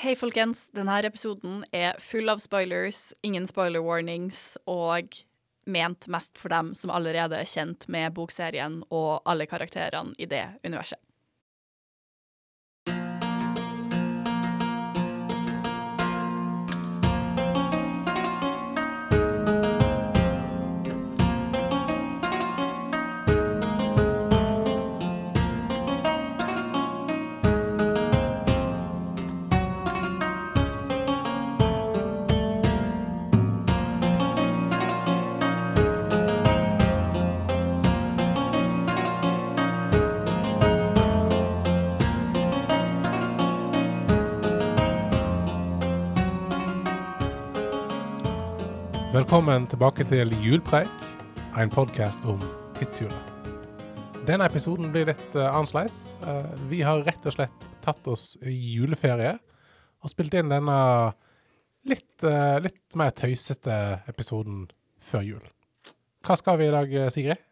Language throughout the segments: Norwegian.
Hei, folkens. Denne episoden er full av spoilers, ingen spoiler warnings og ment mest for dem som allerede er kjent med bokserien og alle karakterene i det universet. Velkommen tilbake til Julpreik, en podkast om tidshjulet. Denne episoden blir litt uh, annerledes. Uh, vi har rett og slett tatt oss juleferie og spilt inn denne litt, uh, litt mer tøysete episoden før jul. Hva skal vi i dag, Sigrid?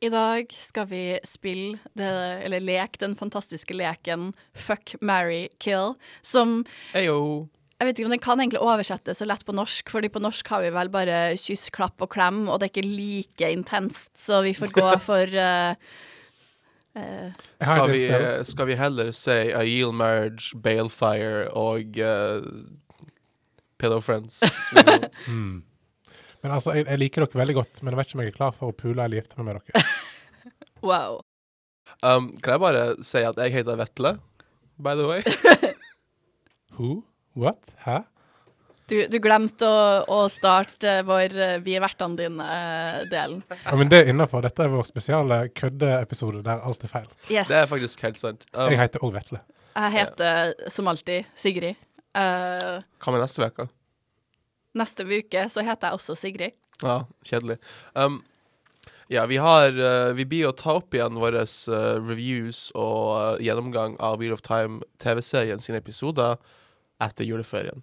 I dag skal vi spille, det, eller leke den fantastiske leken Fuck, marry, kill, som Heyo. Jeg vet ikke om den kan egentlig oversettes så lett på norsk, fordi på norsk har vi vel bare kyss, klapp og klem, og det er ikke like intenst, så vi får gå for uh, uh, Skal vi, skal vi heller si A Yield Marriage, Balefire og uh, Pillow Friends? mm. Men altså, jeg, jeg liker dere veldig godt, men jeg vet ikke om jeg er klar for å pule eller gifte meg med dere. Wow. um, kan jeg bare si at jeg heter Vetle, by the way? Who? What? Hæ? Du, du glemte å, å starte vår uh, Vi er vertene dine-delen. Ja, men det er innafor. Dette er vår spesiale køddeepisode der alt er feil. yes. Det er faktisk helt sant. Um, Jeg heter òg Vetle. Jeg heter som alltid Sigrid. Uh, hva med neste uke? neste uke så heter jeg også Sigrid. Ja, kjedelig. Um, ja, vi har uh, Vi blir å ta opp igjen våre uh, reviews og uh, gjennomgang av Wheel of Time TV-serien sine episoder etter juleferien.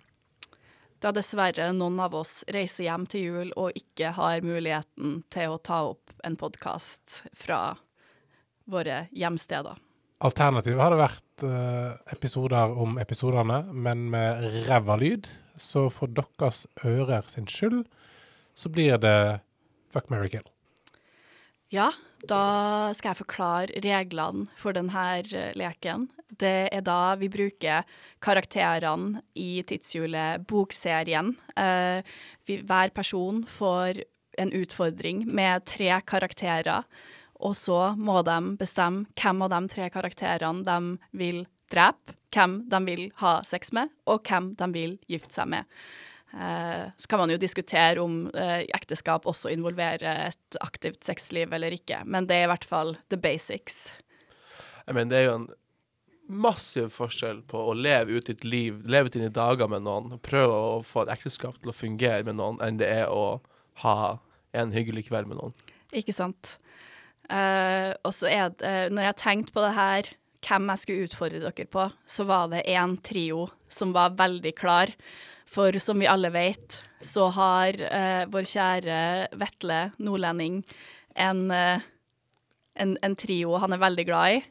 Da dessverre noen av oss reiser hjem til jul og ikke har muligheten til å ta opp en podkast fra våre hjemsteder. Alternativet hadde vært eh, episoder om episodene, men med ræva lyd. Så for deres ører sin skyld så blir det Fuck, marry, kill. Ja, da skal jeg forklare reglene for denne eh, leken. Det er da vi bruker karakterene i Tidshjulet bokserien. Eh, hver person får en utfordring med tre karakterer, og så må de bestemme hvem av de tre karakterene de vil drepe, hvem de vil ha sex med, og hvem de vil gifte seg med. Eh, så kan man jo diskutere om eh, ekteskap også involverer et aktivt sexliv eller ikke, men det er i hvert fall the basics. Jeg mener, det er jo en massiv forskjell på å leve ut ditt liv, leve dine dager med noen, prøve å få et ekteskap til å fungere med noen, enn det er å ha en hyggelig kveld med noen. Ikke sant? Eh, og så er det, når jeg tenkte på det her, hvem jeg skulle utfordre dere på, så var det en trio som var veldig klar. For som vi alle vet, så har eh, vår kjære Vetle nordlending en, eh, en, en trio han er veldig glad i.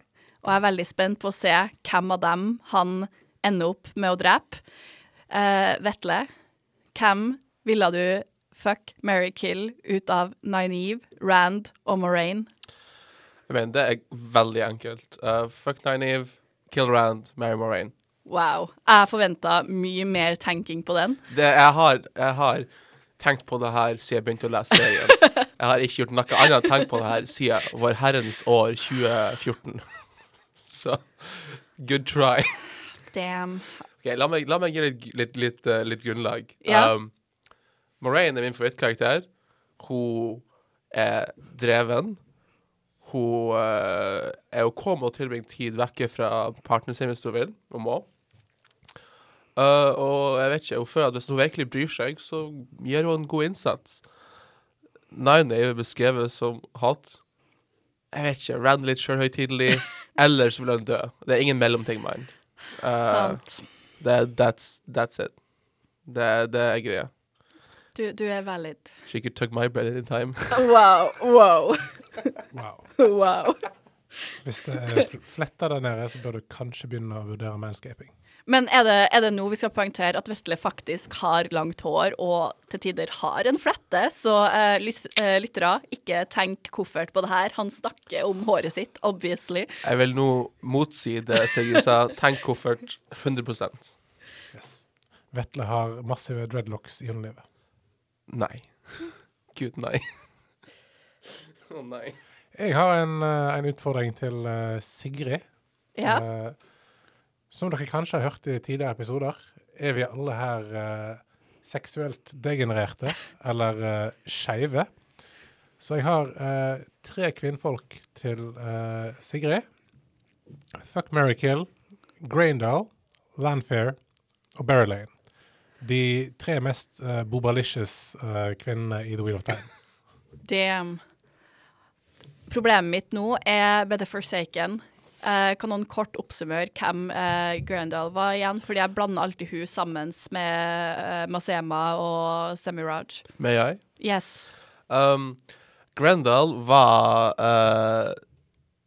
Og jeg er veldig spent på å se hvem av dem han ender opp med å drepe. Eh, Vetle, hvem ville du fuck, marry, kill ut av Nynaeve, Rand og Moraine? Jeg mener, det er veldig enkelt. Uh, fuck Nynaeve, kill Rand, marry Moraine. Wow. Jeg forventa mye mer tenking på den. Det, jeg, har, jeg har tenkt på det her siden jeg begynte å lese serien. Jeg har ikke gjort noe annet enn tenkt på det her siden vår herrens år 2014. Så good try. Damn. Okay, La meg, la meg gi litt, litt, litt, eh, litt grunnlag. Ja. Um, Moraine er min favorittkarakter. Hun er dreven. Hun uh, er OK med å tilbringe tid vekke fra partneren sin hvis hun vil og må. Eh, og jeg vet ikke, hun føler at hvis hun virkelig bryr seg, så gjør hun en god innsats. Nine er jo beskrevet som hat. Jeg vet ikke, Rand litt sjølhøytidelig, eller så vil han dø. Det er ingen mellomting med han. Eh, Sant. det, that's, that's it. Det, det er greia. Du, du er valid. She could took my bread in Wow. Wow. Wow. wow. Hvis det er fl- fletter der nede, så bør du kanskje begynne å vurdere manscaping. Men er det, er det nå vi skal poengtere at Vetle faktisk har langt hår og til tider har en flette? Så uh, lys, lyttere, ikke tenk koffert på det her. Han snakker om håret sitt, obviously. Jeg vil nå motsi det Sigrid sa. Tenk koffert 100 Yes. Vetle har massive dreadlocks i underlivet. Nei. Gud, nei. Å nei. Jeg har en, eh, en utfordring til Sigrid. Ja. Eh, som dere kanskje har hørt i tidligere episoder, er vi alle her eh, seksuelt degenererte, eller eh, skeive. Så jeg har eh, tre kvinnfolk til eh, Sigrid. Fuck, Mary Kill, Graindal, Landfair og Berrylane. De tre mest uh, bobalicious eh, kvinnene i The Wheel of Time. Damn. Problemet mitt nå er Better Forsaken. Eh, kan noen kort oppsummere hvem uh, Grandal var igjen? Fordi jeg blander alltid hun sammen med uh, Masema og Semiraj. May I? Yes. Um, Grandal var uh,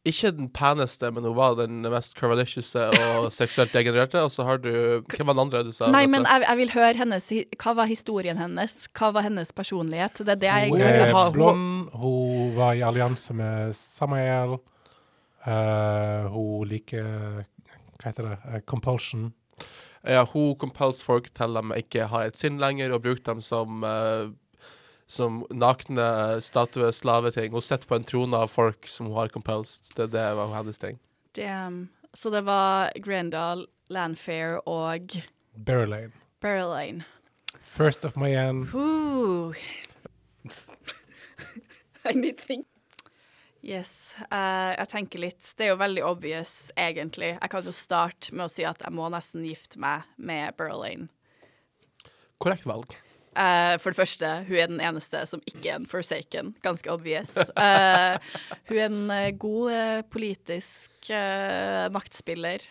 ikke den peneste, men hun var den mest curvalicious og seksuelt degenererte. Og så har du Hvem var den andre du sa? Nei, men jeg, jeg vil høre hennes Hva var historien hennes? Hva var hennes personlighet? Det er det jeg Hun er blond, hun var i allianse med Samael. Eh, hun liker Hva heter det? Eh, compulsion. Ja, hun compels folk til de ikke har et sinn lenger, og bruker dem som eh, som nakne statue, slaveting. Hun sitter på en trone av folk som hun har compels. Det, det var hennes ting. Damn. Så det var Grendal, Landfair og Berrylane. Berylane. First of my end. I need think. Yes. Uh, jeg tenker litt Det er jo veldig obvious, egentlig. Jeg kan jo starte med å si at jeg må nesten gifte meg med Berlane. Korrekt valg. Uh, for det første, hun er den eneste som ikke er en forsaken. Ganske obvious. Uh, hun er en god politisk maktspiller.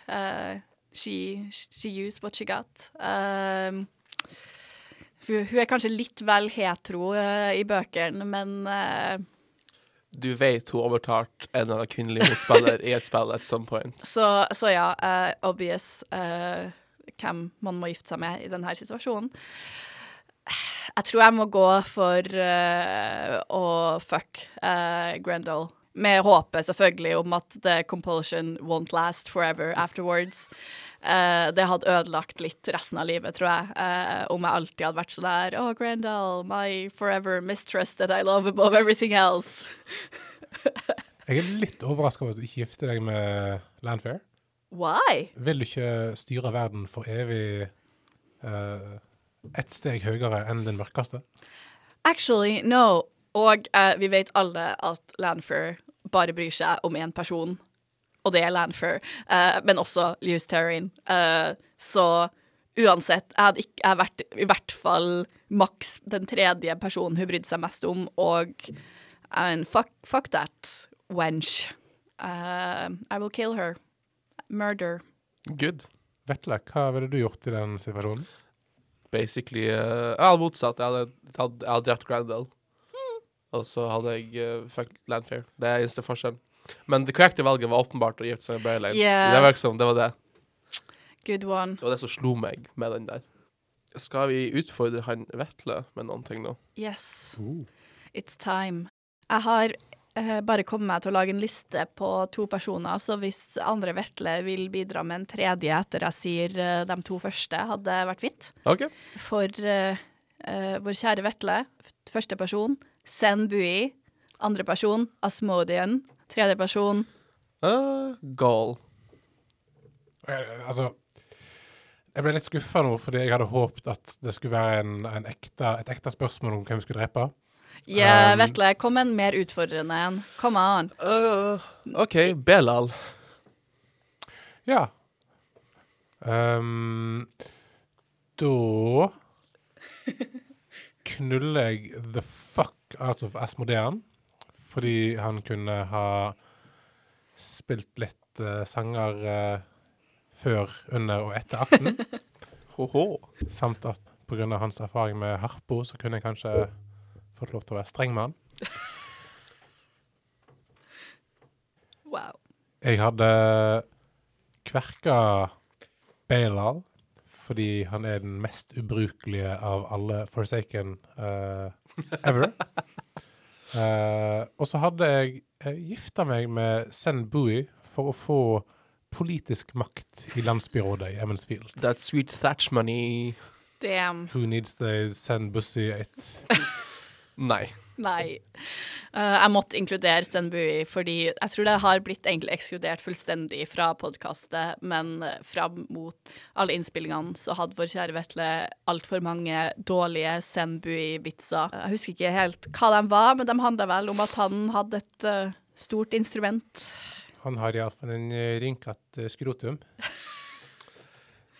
She, she used what she got. Uh, hun, hun er kanskje litt vel hetero i bøkene, men Du vet hun overtalte en eller annen kvinnelig motspiller i et spill at some point. så, så ja, uh, obvious uh, hvem man må gifte seg med i denne situasjonen. Jeg tror jeg må gå for uh, å fuck uh, Grendel. Med håpet selvfølgelig om at the compulsion won't last forever afterwards. Eh, det hadde ødelagt litt resten av livet, tror jeg. Uh, om jeg alltid hadde vært sånn der Oh, Grendal, my forever mistress that I love above everything else. Jeg er litt overraska over at du ikke gifter deg med Landfair. Why? Vil du ikke styre verden for evig uh, ett steg høyere enn den mørkeste? Actually, no. Og uh, vi vet alle at Landfair bare bryr seg om én person, og det er Landfair. uh, men også Lewis Terrain. Uh, så uansett, jeg hadde ikke, jeg vært i hvert fall maks den tredje personen hun brydde seg mest om, og I mean, fuck, fuck that wench. Uh, I will kill her. Murder. Good. Vetle, hva ville du gjort i den situasjonen? Basically uh, Jeg hadde motsatt. Jeg hadde, hadde, jeg hadde drept Grandel. Og så hadde jeg uh, fucked Landfair. Det er eneste forskjellen. Men det korrekte valget var åpenbart å gifte seg med Berlane. Yeah. Det var liksom, det var det. Good one. Det var det som slo meg med den der. Skal vi utfordre han Vetle med noen ting nå? Yes. It's time. Jeg har eh, bare kommet meg til å lage en liste på to personer, så hvis andre Vetle vil bidra med en tredje etter jeg sier eh, de to første, hadde vært fint. Okay. For eh, eh, vår kjære Vetle, første person, Sen Bui. Andre person, Asmodian. Tredje person, Uh, gal. Altså Jeg ble litt skuffa nå, fordi jeg hadde håpet at det skulle være en, en ekte, et ekte spørsmål om hvem vi skulle drepe. yeah, Um, Vetle, kom en mer utfordrende en. Kom an. Uh, OK, Belal. Ja. Um, da knuller jeg the fuck out of Asmodean. Fordi han kunne ha spilt litt uh, sanger uh, før, under og etter akten. Ho-ho. Samt at pga. hans erfaring med harpo, så kunne jeg kanskje fått lov til å være streng med han. Wow. Jeg hadde kverka Baylal fordi han er den mest ubrukelige av alle Forsaken uh, ever. Eh, og så hadde jeg uh, gifta meg med Sen Bui for å få politisk makt i landsbyrådet i Emmonsfield. That sweet thatch money. Damn. Who needs the Sen Bussy it? Nei. Nei. Eh, jeg måtte inkludere Stenbui, fordi jeg tror det har blitt egentlig ekskludert fullstendig fra podkastet, men eh, fram mot alle innspillingene så hadde vår kjære Vetle altfor mange dårlige Stenbui-vitser. Jeg husker ikke helt hva de var, men de handla vel om at han hadde et eh, stort instrument. Han har iallfall en uh, rynkete skrotum.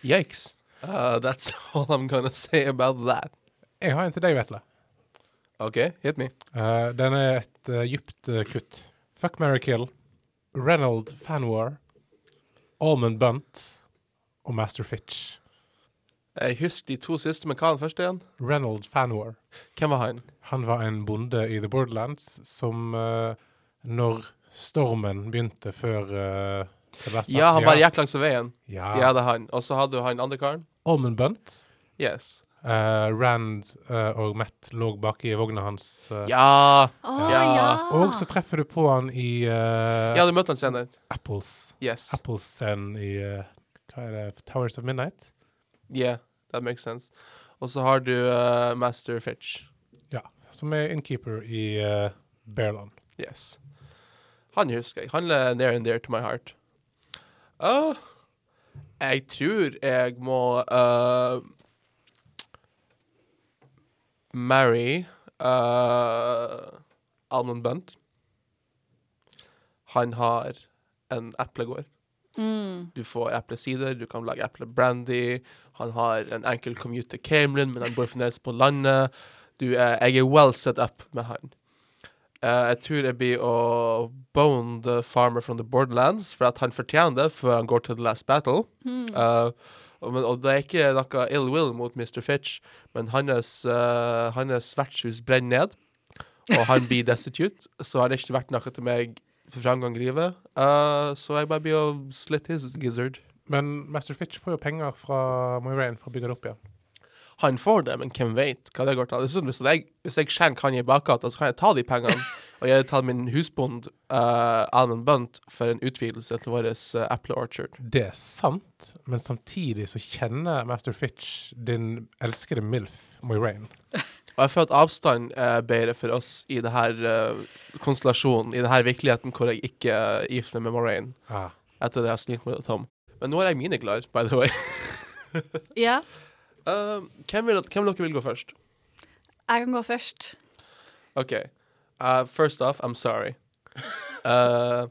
Yikes. Uh, that's all I'm gonna say about that. Jeg har en til deg, Vetle. OK, hit me. Uh, den er et uh, djupt uh, kutt. Fuck, marry, kill. Reynold Fanwar. Almond Bunt. Og Master Fitch. Jeg husker de to siste, men hva var den første igjen? Reynold Fanwar. Hvem var han? Han var en bonde i The Borderlands som Når stormen begynte før Ja, han bare gikk langs veien. Ja. Ja, det er han. Og så hadde du han andre karen. Almond Bunt. Yes. Uh, Rand uh, og Matt lå baki vogna hans. uh, Ja! Oh, Ja. ja! Og så treffer du på han i uh, Ja, du møtte han senere. Apples. Yes. Apples-scenen i uh, Hva er det? Towers of Midnight? Yeah, that makes sense. Og så har du uh, Master Fitch. Ja. Som er innkeeper i uh, Bearland. Yes. Han husker jeg. Han er near and dear to my heart. Uh, jeg tror jeg må uh, marry uh, Almond Bunt. Han har en eplegård. Mm. Du får eplesider, du kan lage eplebrandy. Han har en enkel commute til Camelin, men han bor fremdeles på landet. Du er, jeg er well set up med han. Uh, jeg tror jeg blir å bone the farmer from the borderlands, for at han fortjener det før han går til the last battle. Mm. Eh, og, men, og det er ikke noe ill will mot Mr. Fitch, men hans, uh, hans vertshus brenner ned, og han blir destitute, så har det ikke vært noe til meg for framgang i livet. Uh, så jeg bare blir å slit his gizzard. Men Master Fitch får jo penger fra Moiraine for å bygge det opp igjen. Han får det, men hvem vet hva det går til. Det er sånn, hvis, jeg, hvis jeg skjenker Kanye bakgata, så kan jeg ta de pengene og jeg har tatt min husbond uh, Alan Bunt for en utvidelse til vår uh, Apple Orchard. Det er sant, men samtidig så kjenner Master Fitch din elskede MILF, Moiraine. Og jeg føler at avstand er bedre for oss i denne uh, konstellasjonen, i denne virkeligheten hvor jeg ikke uh, gifter meg med Moraine Ah. etter det jeg har snilt med Tom. Men nå er jeg mine klar, by the way. Ja, Uh, hvem, vil, hvem vil dere vil gå først? jeg kan gå først. OK. Uh, first off, I'm sorry. Uh,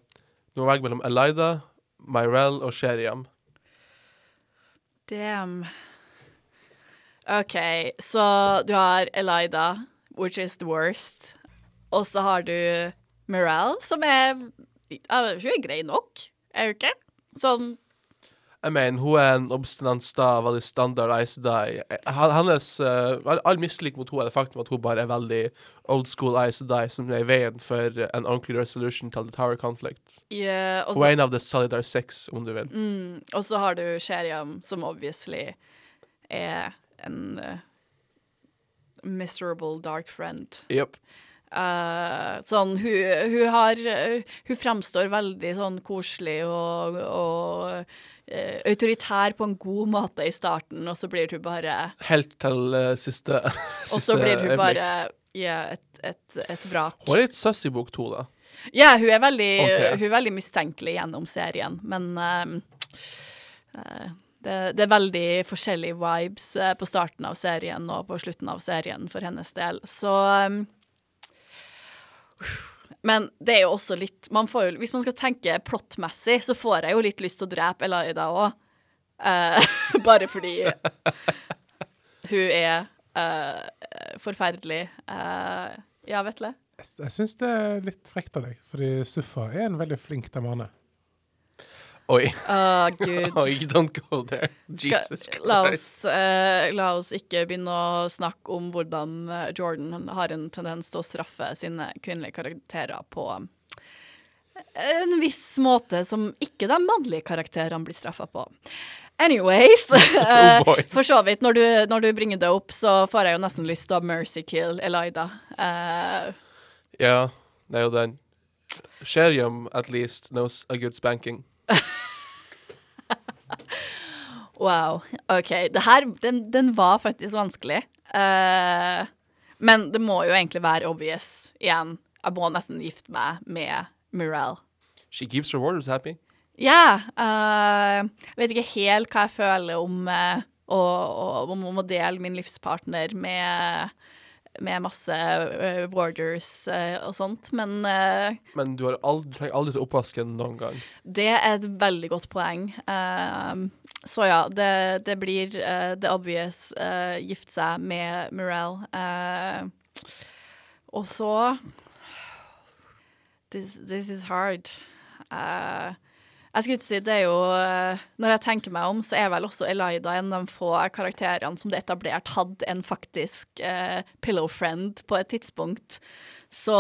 du må velge mellom Elida, Myrel og Sheriam. Damn. OK, så du har Elida, which is the worst. Og så har du Myrel, som er ikke, grei nok, er hun ikke? Sånn Jeg mener, hun er en obstinant sta, veldig standard Ice Die. Hennes, uh, all, mislik mot henne er det faktum at hun bare er veldig old school Ice Die, som er i veien for en ordentlig resolution til The Tower Conflict. Yeah, også, Hun er en av The Solidar Six, om du vil. Mm, og så har du Sheriam, som obviously er en uh, miserable dark friend. Yep. Uh, sånn, hun, hun har eh, Hun framstår veldig sånn koselig og, og eh, autoritær på en god måte i starten, og så blir hun bare Helt til uh, siste, siste Og så blir hun bare ja, et, et, et vrak. Hun er litt søss i bok to, da. Ja, hun er veldig, okay. hun er veldig mistenkelig gjennom serien, men uh, det, det er veldig forskjellige vibes på starten av serien og på slutten av serien for hennes del, så ehm, Men det er jo også litt man jo, Hvis man skal tenke plottmessig, så får jeg jo litt lyst til å drepe Elaida òg. bare fordi hun er uh, forferdelig. Uh, ja, Vetle? Jeg, jeg syns det er litt frekt av deg, fordi Suffa er en veldig flink damane. Oi. Oh, gud. Oi, don't go there. Jesus Christ. la, oss, eh, la oss ikke begynne å snakke om hvordan eh, Jordan har en tendens til å straffe sine kvinnelige karakterer på en viss måte som ikke de mannlige karakterene blir straffa på. Anyways. eh, Oh for så vidt, når du, når du bringer det opp, så får jeg jo nesten lyst til å mercy kill Elida. Eh, Ja, det er jo den. Sherium at least knows a good spanking. wow. OK. Det her, den, den var faktisk vanskelig. Uh, men det må jo egentlig være obvious igjen. Jeg må nesten gifte meg med Murel. She keeps her orders happy. Ja. eh, jeg vet ikke helt hva jeg føler om, uh, å- om, om å dele min livspartner med, med masse borders warders eh, og sånt, men eh, Men du, har aldri, du trenger aldri til oppvasken noen gang. det er et veldig godt poeng. Eh, så ja, det, det blir uh, the obvious uh, gifte seg med Murel. Eh, og så this, this is hard. Eh, jeg skulle ikke si det er jo eh, Når jeg tenker meg om, så er vel også Elida en av de få karakterene som det er etablert hadde en faktisk eh, pillow friend på et tidspunkt. Så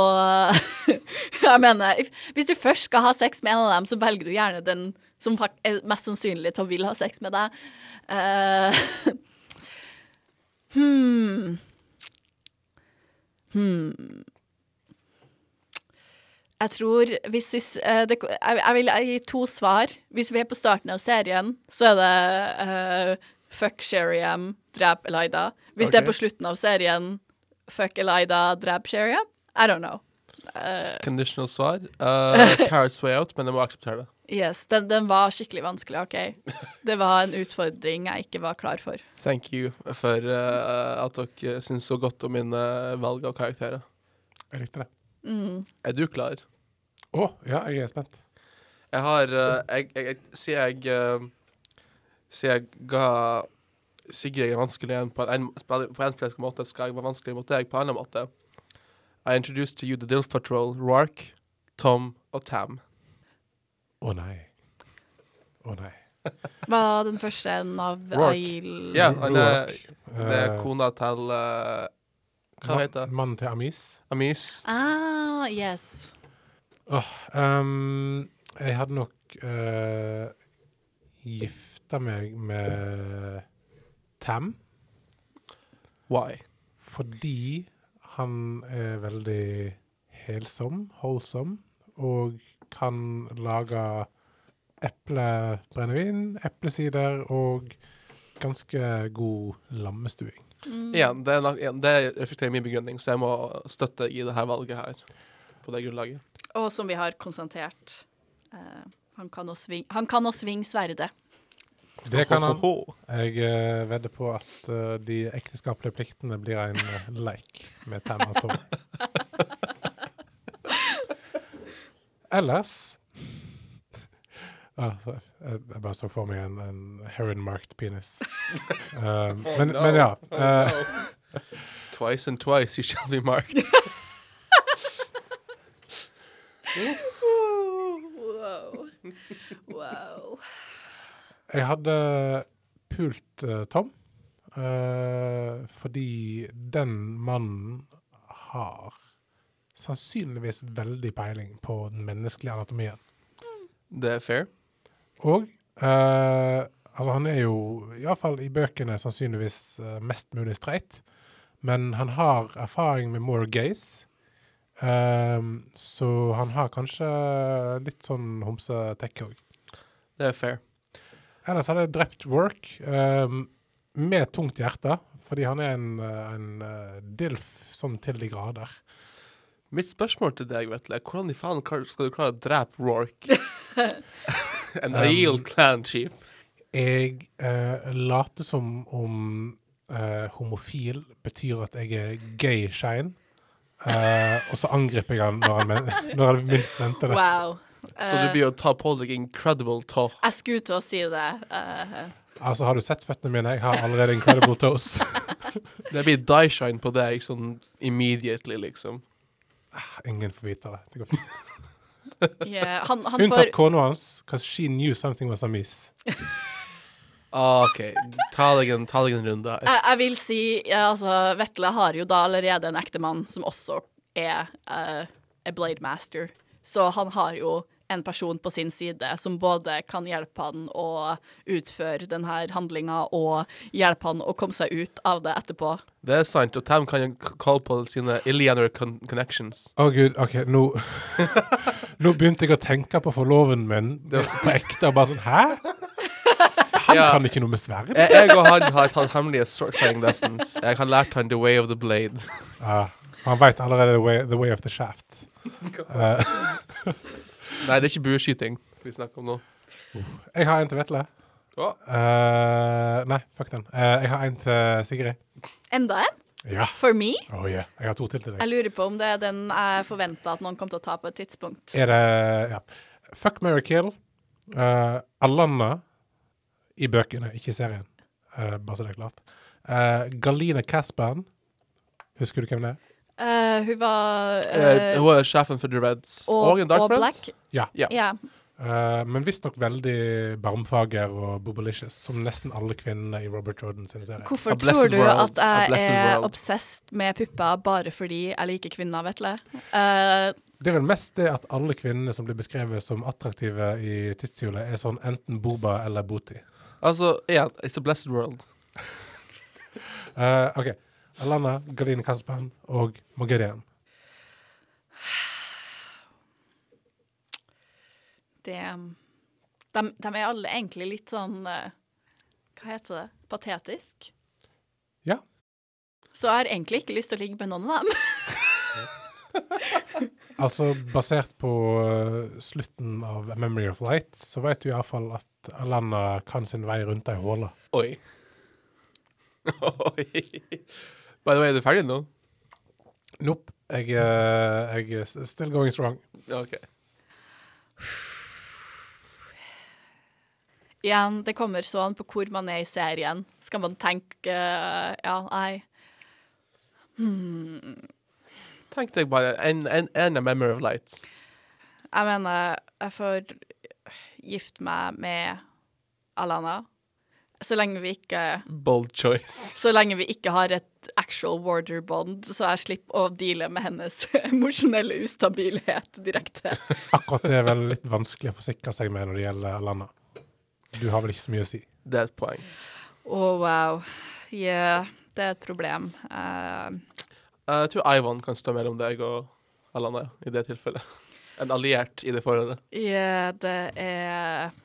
jeg mener, hvis du først skal ha sex med en av dem, så velger du gjerne den som er mest sannsynlig til å vil ha sex med deg. Uh, hmm. Hmm. Jeg tror hvis hvis eh, det, jeg, jeg vil gi to svar. Hvis vi er på starten av serien, så er det uh, fuck Sheriam, drep Elida. Hvis det er på slutten av serien, fuck Elida, drep Sheriam. I don't know. Uh, Conditional svar. Uh, carrots way out, men jeg må akseptere det. yes, den, den var skikkelig vanskelig, OK? Det var en utfordring jeg ikke var klar for. Thank you for uh, at dere syns så godt om mine valg av karakterer. Jeg likte det. Mm. Er du klar? Å, ja, jeg er spent. Jeg har uh, jeg, jeg, jeg, Siden jeg jeg, Siden jeg ga Sigrid en vanskelig en på en, på en spesifikk måte, skal jeg være vanskelig mot deg på en annen måte. I introduced to you the Dilf Patrol, Roark, Tom og Tam. Å nei. Å nei. Var den første en av Rourke. Ail... Ja, han er, det er Eh, kona til uh, Hva ma- heter det? Mannen til Amis. Amis. Ah, yes. Um, jeg hadde nok uh, gifta meg med Tam Why? fordi han er veldig helsom, holdsom, og kan lage eplebrennevin, eplesider og ganske god lammestuing. Mm. Igjen, det, er nok- det reflekterer min begrunning, så jeg må støtte i det her valget her. På det grunnlaget. Og som vi har konstatert, eh, han kan også sving, han kan også svinge sverdet. Det kan han. Jeg uh, vedder på at uh, de ekteskapelige pliktene blir en uh, leik med Tam og Tom. Ellers Ah, jeg, jeg bare så for meg en, en heron-marked penis. Um, Oh, men, no. men ja. Oh, eh, twice and twice you shall be marked. Wow. wow. Jeg hadde pult uh, Tom, uh, fordi den mannen har sannsynligvis veldig peiling på den menneskelige anatomien. Det er fair. Og uh, altså han er jo, iallfall i bøkene, sannsynligvis mest mulig streit. Men han har erfaring med more gays. Ehm, så han har kanskje litt sånn homsetekke òg. Det er fair. Ellers hadde jeg drept Work um, med tungt hjerte, fordi han er en, en eh, dilf sånn til de grader. Mitt spørsmål til deg, Vetle, er hvordan i faen skal du klare å drepe Rourke? en Um, clan chief. Jeg uh, later som om uh, homofil betyr at jeg er gay shine. Eh, og så angriper jeg han når han, men, når han minst venter det. wow. Så du Eh, blir å ta på deg incredible toe. jeg skulle til å si det. eh, Altså, har du sett føttene mine? Jeg har allerede incredible toes. Det blir die shine på deg sånn immediately, liksom. Ingen får vite det. det går fint. yeah, han, han Unntatt får kona hans, because she knew something was amiss. Ah, OK, ta deg en, ta deg en runde her. jeg, jeg vil si ja, altså, Vetle har jo da allerede en ektemann som også er uh, a blade master. Så han har jo en person på sin side som både kan hjelpe han å utføre denne handlinga og hjelpe han å komme seg ut av det etterpå. Det er sant, og Tam kan jo kalle på sine Ilianer con connections. Å gud, OK, nå Nå begynte jeg å tenke på forloven min på ekte, og bare sånn Hæ? Han Ja. kan ikke noe med sverd? Jeg, jeg og han har tatt hemmelige swordfighting lessons. Jeg har lært han the way of the blade. Ja, han veit allerede the way, the way of the shaft. Uh. Nei, det er ikke bueskyting vi snakker om nå. jeg har en til Vetle. Eh, nei, fuck den. Eh, jeg har en til Sigrid. Enda en? Ja. For me? Oh yeah. Jeg har to til til deg. Jeg lurer på om det er den jeg forventa at noen kom til å ta på et tidspunkt. Er det Ja. Fuck, marry, kill. Uh, Alana i bøkene, ikke i serien. Uh, bare så det er klart. Uh, Galina Caspan. Husker du hvem det er? Uh, hun var eh, eh, Hun er sjefen for The Reds. Og, og, en Dark og Friend. Black. Ja. Yeah. Yeah. Uh, men visstnok veldig barmfager og bobolicious, som nesten alle kvinnene i Robert Jordan sin serie. Hvorfor A tror du World. at jeg er World. obsessed med pupper bare fordi jeg liker kvinner, Vetle? Uh, Det er vel mest det at alle kvinnene som blir beskrevet som attraktive i tidshjulet, er sånn enten Boba eller Booty. Altså, igjen, it's a blessed world. uh, OK. Alana, Galina Kaspan og Mogedian. det de, de er alle egentlig litt sånn eh, Hva heter det? Patetisk. Ja. Så jeg har egentlig ikke lyst til å ligge med noen av dem. Altså, basert på eh, slutten av A Memory of Light, så vet du iallfall at Alana kan sin vei rundt ei håle. Oi. Oi. By the way, er du ferdig nå? Nope. Jeg, eh, jeg er still going strong. OK. Igjen, det kommer sånn på hvor man er i serien. Skal man tenke eh, Ja, nei. Tenk deg bare en, en, en A Memory of Light. Jeg mener, jeg får gifte meg med Alana. Så lenge vi ikke Bold choice. Så lenge vi ikke har et actual warder bond, så jeg slipper å deale med hennes emosjonelle ustabilhet direkte. Akkurat det er vel litt vanskelig å forsikre seg med når det gjelder Alana. Du har vel ikke så mye å si. Det er et poeng. Å, wow. Yeah, det er et problem. Eh, jeg tror Ivan kan stå mellom deg og Alana i det tilfellet. En alliert i det forholdet. Ja, det er eh,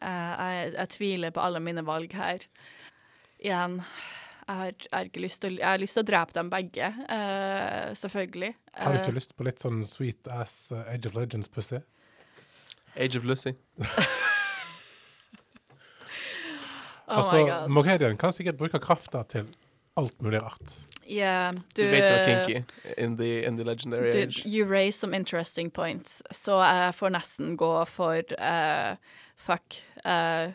jeg, jeg tviler på alle mine valg her. Igjen, jeg har, jeg har ikke lyst til Jeg har lyst til å drepe dem begge, uh, selvfølgelig. Har du Eh, ikke lyst på litt sånn sweet ass uh, Age of Legends-pussy? Age of Lucy. oh altså, Mogherian, kan sikkert bruke krafta til alt mulig rart. Yeah, Du, vet du er kinky in the, in the legendary Du, age. you raise some interesting points, så jeg får nesten gå for uh, fuck. Uh,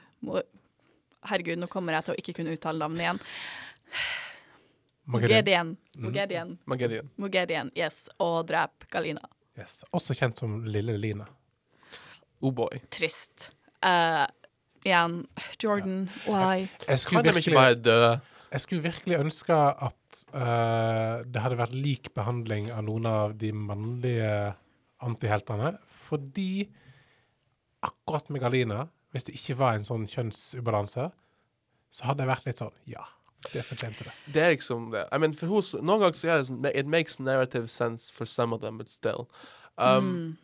herregud, nå kommer jeg til å ikke kunne uttale navnet igjen. Mogedian. Mogedian. Magedian. Mogedian, yes. Og drep Galina. Yes. Også kjent som Lille Line. Oh boy. Trist. Uh, igjen, Jordan, why? Jeg skulle, Kan de ikke bare dø? Jeg skulle virkelig ønske at uh, det hadde vært lik behandling av noen av de mannlige antiheltene. Fordi akkurat med Galina, hvis det ikke var en sånn kjønnsubalanse, så hadde jeg vært litt sånn Ja, det fortjente det. Det er liksom det. I mean, for hos, noen ganger så er det sånn It makes narrative sense for some of them, but still. Um,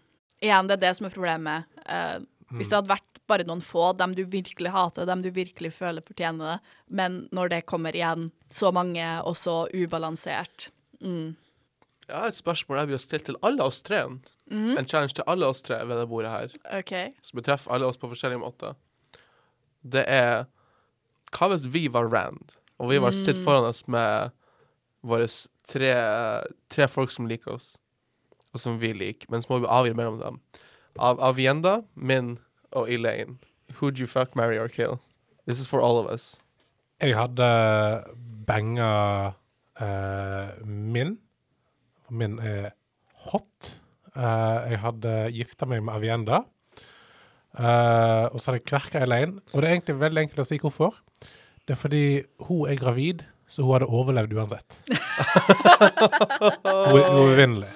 Igjen, det er det som er problemet. Eh, Hvis det hadde vært bare noen få, dem du virkelig hater, dem du virkelig føler fortjener det, men når det kommer igjen så mange og så ubalansert mm. Jeg har et spørsmål jeg ha stilt til alle oss tre. En challenge til alle oss tre ved det bordet her, okay. som betreffer alle oss på forskjellige måter. Det er Hva hvis vi var Rand, og vi var stilt foran oss med våre tre, tre folk som liker oss, og som vi liker, men så må vi avgjøre mellom dem. Av Avienda, Min og Elaine. Who'd you fuck, marry or kill? This is for all of us. Jeg hadde banga uh, min. Min er hot. Uh, jeg hadde gifta meg med Avienda. Uh, og så hadde jeg kverka Elaine. Og det er egentlig veldig enkelt å si hvorfor. Det er fordi hun er gravid, så hun hadde overlevd uansett. hun er uovervinnelig.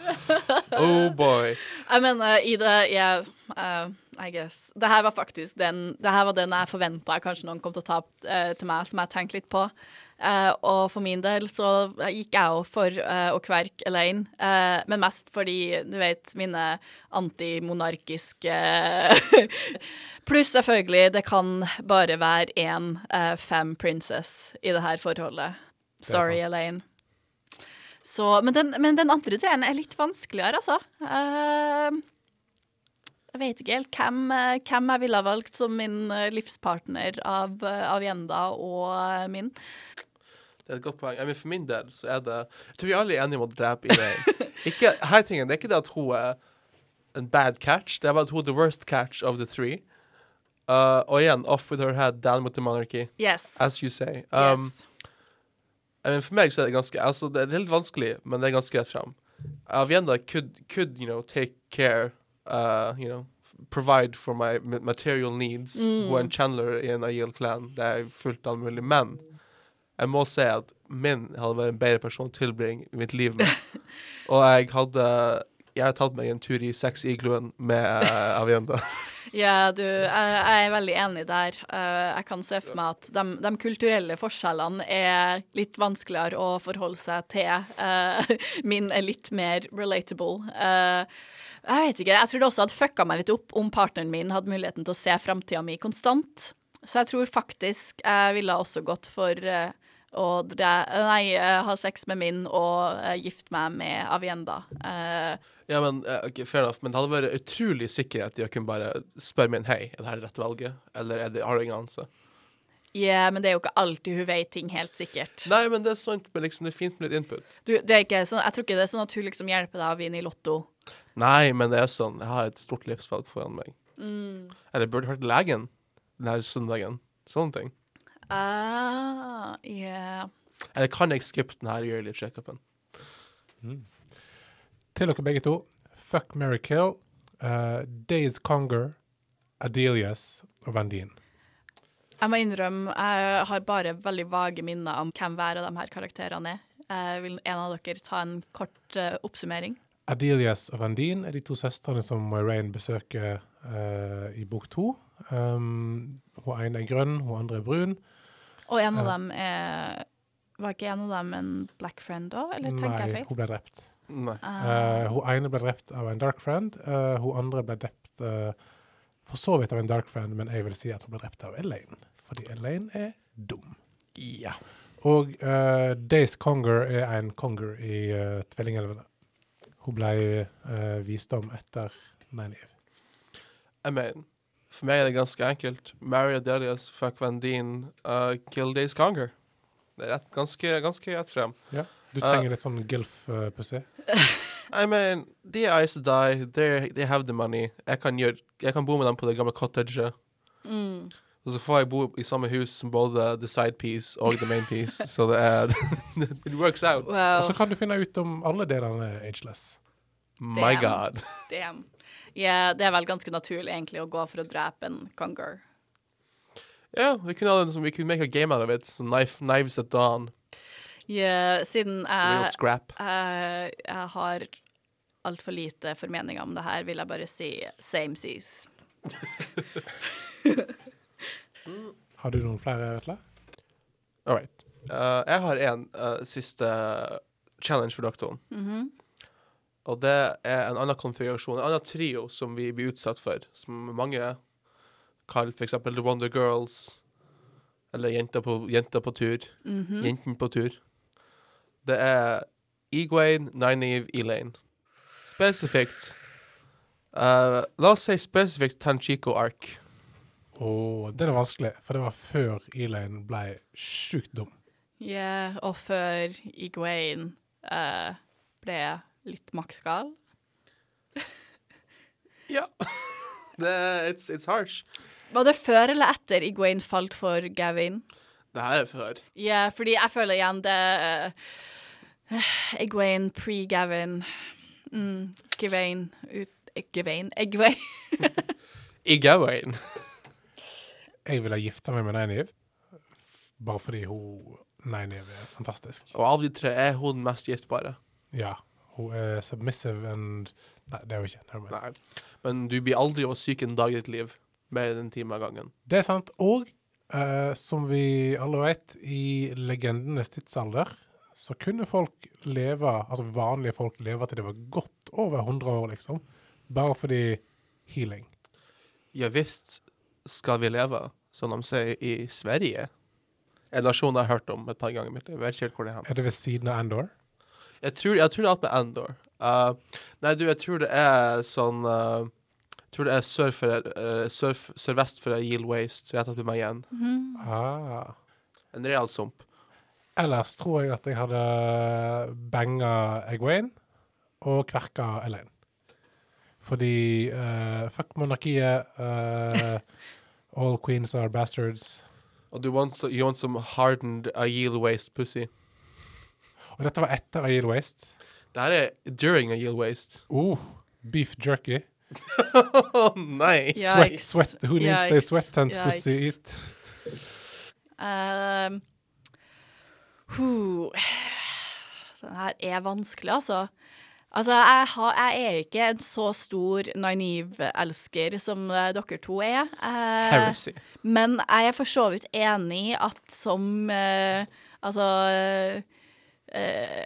Oh boy. Jeg mener, i det jeg uh, I guess. Det her var faktisk den Det her var den jeg forventa kanskje noen kom til å ta opp eh, til meg, som jeg tenkte litt på. Uh, og for min del så gikk jeg jo for å kverke Elaine, men mest fordi, du vet, mine antimonarkiske Pluss selvfølgelig, det kan bare være én fem princess i det her forholdet. Sorry. Elaine. Så, men, den, men den andre delen er litt vanskeligere, altså. Uh, jeg vet ikke helt hvem, hvem jeg ville ha valgt som min eh, livspartner av, eh, av Jenda og eh, min. Det er et godt poeng. Jeg for min del så er det Jeg tror vi alle er enige om å drepe Elaine. Ikke, her tingen, det er ikke det at hun er en bad catch, det er bare at hun er the worst catch of the three. Uh, og igjen, off with her head, down with the monarchy, Yes. as you say. Um, yes. For meg så er det ganske Altså, det er litt vanskelig, men det er ganske rett fram. Avienda could, could, you know, take care, uh, you know, provide for my material needs. mm. er en Chandler i en Aiel clan. Det er fullt all mulig. Men jeg må si at min hadde vært en bedre person å tilbringe mitt liv med. Og jeg hadde Jeg har tatt meg en tur i sex-igloen med uh, Avienda. Ja, du, jeg, er veldig enig der. Eh, jeg kan se for meg at de, de kulturelle forskjellene er litt vanskeligere å forholde seg til. Eh, min er litt mer relatable. Eh, jeg vet ikke, jeg tror det også hadde fucka meg litt opp om partneren min hadde muligheten til å se framtida mi konstant. Så jeg tror faktisk jeg ville også gått for å dre nei, ha sex med min og gifte meg med Avienda. Eh, Ja, men okay, Fair enough. Men det hadde vært utrolig sikkerhet i å kunne bare spørre min hei, er det her rett valget, eller er det, har du ingen anelse? Ja, men det er jo ikke alltid hun vet ting helt sikkert. Nei, men det er sant, men liksom, det er fint med litt input. Du, det er ikke sånn, jeg tror ikke det er sånn at hun liksom hjelper deg å vinne i Lotto. Nei, men det er sånn, jeg har et stort livsvalg foran meg. Eller burde hørt legen denne søndagen. Sånne ting. Ah, yeah. Eller kan jeg skippe denne yearly checkupen? Til dere begge to. Fuck, Mary Kill. Uh, Days Conger, Adelius og Vandine. Jeg må innrømme, jeg har bare veldig vage minner om hvem hver av de her karakterene er. Jeg vil en av dere ta en kort uh, oppsummering? Adelius og Vandine er de to søstrene som Moiraine besøker uh, i bok to. Um, hun ene er grønn, hun andre er brun. Og en av dem er Var ikke en av dem en black friend òg, eller tenker jeg Nei, hun ble drept. Nei. Eh, hun ene ble drept av en dark friend. Uh, hun andre ble drept uh, for så vidt av en dark friend, men jeg vil si at hun ble drept av Elaine. Fordi Elaine er dum. Ja. Og uh, Days Conger er en conger i uh, Tvillingelvene. Hun ble uh, visdom etter Nynaeve. Jeg mener, for meg er det ganske enkelt. Mary Adelius, fuck Van Deen, uh, kill Days Conger. Det er rett, ganske, ganske rett frem. Du trenger litt sånn gilf-pussy. I mean, de er Ice to Die, they, they have the money. Jeg kan, gjøre, jeg kan bo med dem på det gamle cottaget. mm. Og så får jeg bo i samme hus som både the side piece og the main piece. så det er It works out. Wow. Og så kan du finne ut om alle delene er ageless. My Damn. god. Damn. Yeah, det er vel ganske naturlig egentlig å gå for å drepe en conger. Ja, vi kunne ha det som vi kunne make a game out of it. Så knife, knives at dawn. Ja, siden jeg, scrap. jeg, jeg har altfor lite formeninger om det her, vil jeg bare si same seas. Har du noen flere, Vetle? All right. Uh, jeg har en uh, siste challenge for dere to. -hmm. Og det er en annen konfigurasjon, en annen trio som vi blir utsatt for, som mange kaller for eksempel The Wonder Girls, eller Jenter på, jenta på tur, Mhm. Jenten på tur. Det er Egwene, Nynaeve, Elaine. Spesifikt uh, La oss si spesifikt Tanchico Ark. Oh, den er vanskelig, for det var før Elaine ble sjukt dum. Ja, og før Egwene uh, ble litt maktgal. Ja. det, it's, it's harsh. Var det før eller etter Egwene falt for Gavin? Det her er før. Ja, fordi jeg føler igjen det uh, Egwene pre-Gavin. Mm, Gavin ut Egwain. Egwene. Egwene. Jeg ville gifta meg med Nainiv bare fordi hun Nynaeve er fantastisk. Og av de tre er hun den mest giftbare. Ja, Hun er submissive and Nei, det er hun ikke. Nei. Men du blir aldri å syke en dag i ditt liv mer enn en time av gangen. Det er sant. Og uh, som vi alle vet, i legendenes tidsalder så kunne folk leve, altså vanlige folk leve til de var godt over 100 år, liksom. Bare fordi healing. Ja visst skal vi leve, som de sier i Sverige. En nasjon jeg har hørt om et par ganger i mitt liv. Jeg vet ikke helt hvor det er. Er det ved siden av Andor? Jeg tror, jeg tror det er alt med Andor. Uh, nei, du, jeg tror det er sånn uh, Jeg tror det er sør for, uh, sør, sørvest for Yield Waste, rett oppi meg igjen. Ah. En real sump. Ellers tror jeg at jeg hadde banga Egwene og kverka Elaine. Fordi uh, fuck monarkiet. Uh, all queens are bastards. Og du want, so, you want some hardened Aiel Waste pussy. Og dette var etter Aiel Waste. Det her er during Aiel Waste. Oh, beef jerky. nice! Sweat, sweat. Who needs they sweat tent Yikes. pussy eat? Um, huh. Den her er vanskelig, altså. Altså, jeg, har, jeg er ikke en så stor Naive-elsker som eh, dere to er. Eh, men jeg er for så vidt enig i at som eh, Altså eh,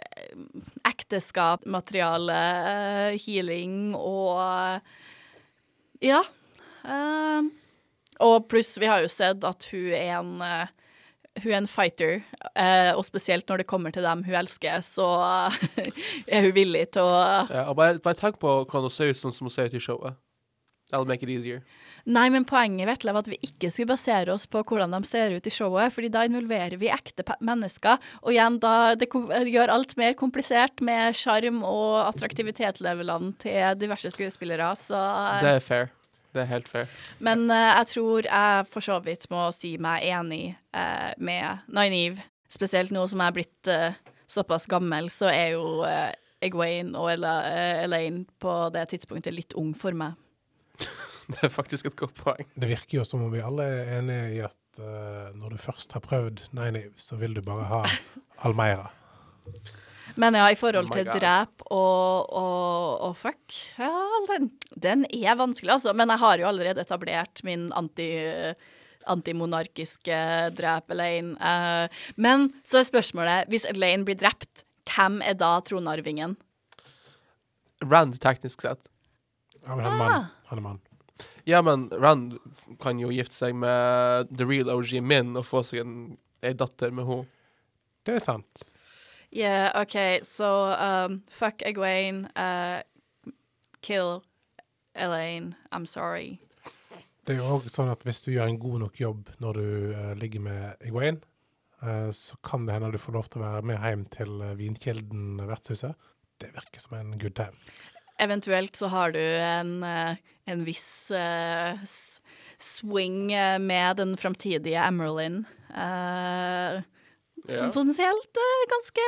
Ekteskap, materiale, eh, healing og Ja. Eh, og pluss, vi har jo sett at hun er en hun er en fighter, eh, og spesielt når det kommer til dem hun elsker, så er hun villig til å Ja, bare, bare tenk på hvordan hun ser ut sånn som hun ser ut i showet. That'll make it easier. Nei, men poenget Vetle, var at vi ikke skulle basere oss på hvordan de ser ut i showet, fordi da involverer vi ekte mennesker, og igjen, da det gjør alt mer komplisert med sjarm og attraktivitetslevelene til diverse skuespillere, så Det er fair. Det er helt fair. Men uh, jeg tror jeg for så vidt må si meg enig uh, med Nynaeve, spesielt nå som jeg er blitt uh, såpass gammel, så er jo uh, Egwene og Ella, Elaine på det tidspunktet litt ung for meg. Det er faktisk et godt poeng. Det virker jo som om vi alle er enige i at når du først har prøvd Nynaeve, så vil du bare ha Almeira. Men ja, i forhold Oh til God. drep og, og, og fuck, ja, den, den er vanskelig, altså. Men jeg har jo allerede etablert min anti, antimonarkiske drep Elaine. Uh, men så er spørsmålet, hvis Elaine blir drept, hvem er da tronarvingen? Rand, teknisk sett. Ja, men han er Ah. mann. Han er mann. Ja, men Rand kan jo gifte seg med the real OG Min og få seg en, en datter med henne. Det er sant. Yeah, OK, så um, fuck Egwene, uh, kill Elaine, I'm sorry. Det er jo òg sånn at hvis du gjør en god nok jobb når du uh, ligger med Egwene, uh, så kan det hende du får lov til å være med hjem til uh, Vinkilden vertshuset. Det virker som en good time. Eventuelt så har du en, eh, en viss eh, swing eh, med den framtidige Emerlin. Eh, Ja. Potensielt eh, ganske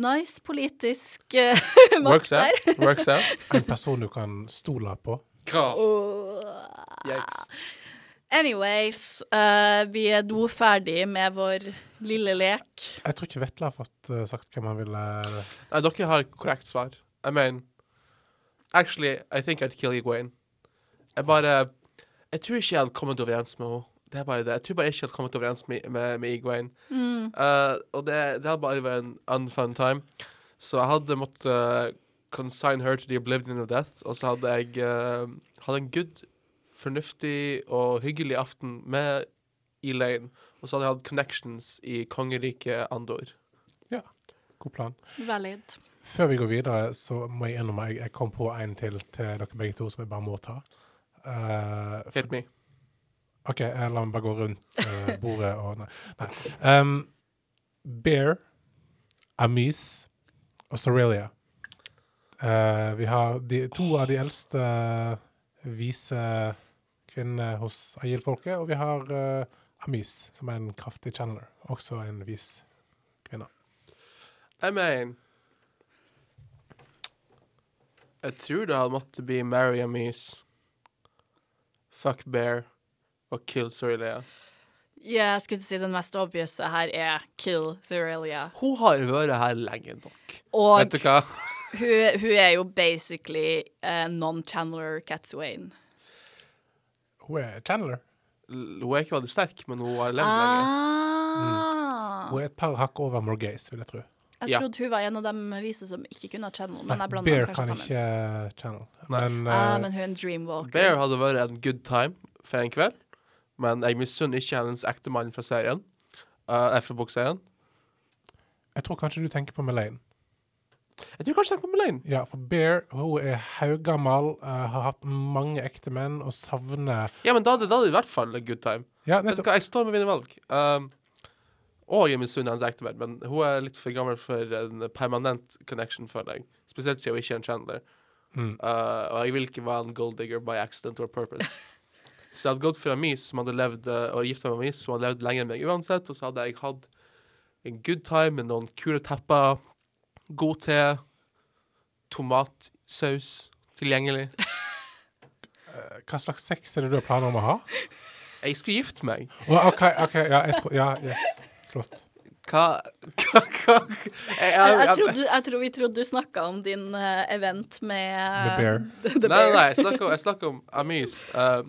nice politisk uh, Works makt der. out. Works out. En person du kan stole på. Krav. Yikes. Anyways, uh, vi er nå ferdig med vår lille lek. Jeg tror ikke Vetle har fått uh, sagt hvem han ville Nei, dere har korrekt svar. I mean Actually, I think I'd kill Iguain. Jeg bare Jeg tror ikke jeg hadde kommet overens med henne. Det er bare det. Jeg tror bare ikke jeg hadde kommet overens med, med, med Egwene. Uh, og det, det hadde bare vært en unfun time. Så jeg hadde måttet uh, consign her to the oblivion of death, og så hadde jeg uh, hatt en good, fornuftig og hyggelig aften med Elaine. Og så hadde jeg hatt connections i kongeriket Andor. Ja, God plan. Valid. Før vi går videre, så må jeg innrømme jeg, jeg kom på en til til dere begge to som jeg bare må ta. Uh, for- Hit me. OK, eh, la meg bare gå rundt uh, bordet og Nei. nei. Um, Bear, Amis og Sorelia. Uh, vi har de, to av de eldste vise kvinnene hos Agil-folket, og vi har uh, Amis, som er en kraftig channeler. Også en vis kvinne. I mean Jeg tror det hadde måttet bli Mary Amise, Fuck Bear og Kill Sorelia. Ja, jeg skulle si den mest obvious her er kill Sorelia. Hun har vært her lenge nok. Og Vet du hva? Hun, hun er jo basically uh, non-Chandler Catswain. Hun er Chandler. L- Hun er ikke veldig sterk, men hun har levd lenge. Mm. Hun er et par hakk over Morgaze, vil jeg tro. Jeg Ja. trodde hun var en av de vise som ikke kunne ha channel, men jeg Bear kan sammen. ikke eh, channel. Men, uh, Ah, eh, men hun er en dreamwalker. Bear hadde vært en good time for en kveld, men jeg misunner ikke hennes ektemann fra serien. Uh, fra bokserien. jeg tror kanskje du tenker på Melaine. Jeg tror kanskje jeg tenker på Melaine. Ja, for Bear hun er haugammal, uh, har hatt mange ektemenn og savner Ja, men da er det, i hvert fall en good time. Ja, nettopp. jeg står med mine valg. Um, og jeg misunner hennes ektemann, men hun er litt for gammel for en permanent connection, for deg. Spesielt siden hun ikke er en Chandler. Mm. Uh, og jeg vil ikke være en gold digger by accident or purpose. så jeg hadde gått for mis som hadde levd uh, og gifta meg med mis som hadde levd lenger enn meg uansett. Og så hadde jeg hatt en good time med noen kule tepper, god te, tomatsaus tilgjengelig. Hva slags sex er det du har planer om å ha? Jeg skulle gifte meg. Oh, OK, ok, ja, jeg tror, ja, yes. Flott. Hva, hva, hva jeg, Jeg, jeg, jeg, trodde, jeg tror vi trodde du snakka om din uh, event med The Bear. The, the Nei, nei, bear. nei, jeg snakker om, snakker om Amis. Uh,